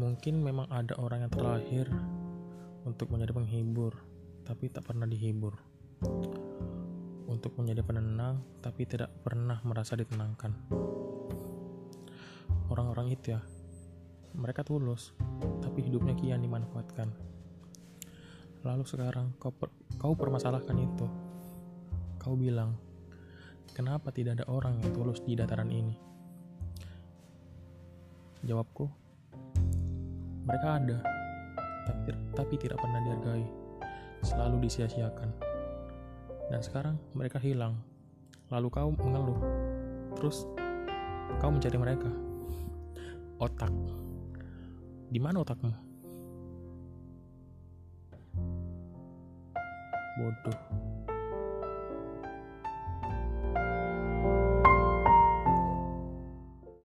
Mungkin memang ada orang yang terlahir untuk menjadi penghibur, tapi tak pernah dihibur. Untuk menjadi penenang, tapi tidak pernah merasa ditenangkan. Orang-orang itu ya, mereka tulus, tapi hidupnya kian dimanfaatkan. Lalu sekarang kau, per kau permasalahkan itu. Kau bilang, kenapa tidak ada orang yang tulus di dataran ini? Jawabku, mereka ada, tapi, tapi tidak pernah dihargai, selalu disia-siakan. Dan sekarang mereka hilang, lalu kau mengeluh, terus kau mencari mereka. Otak, di mana otakmu? Bodoh.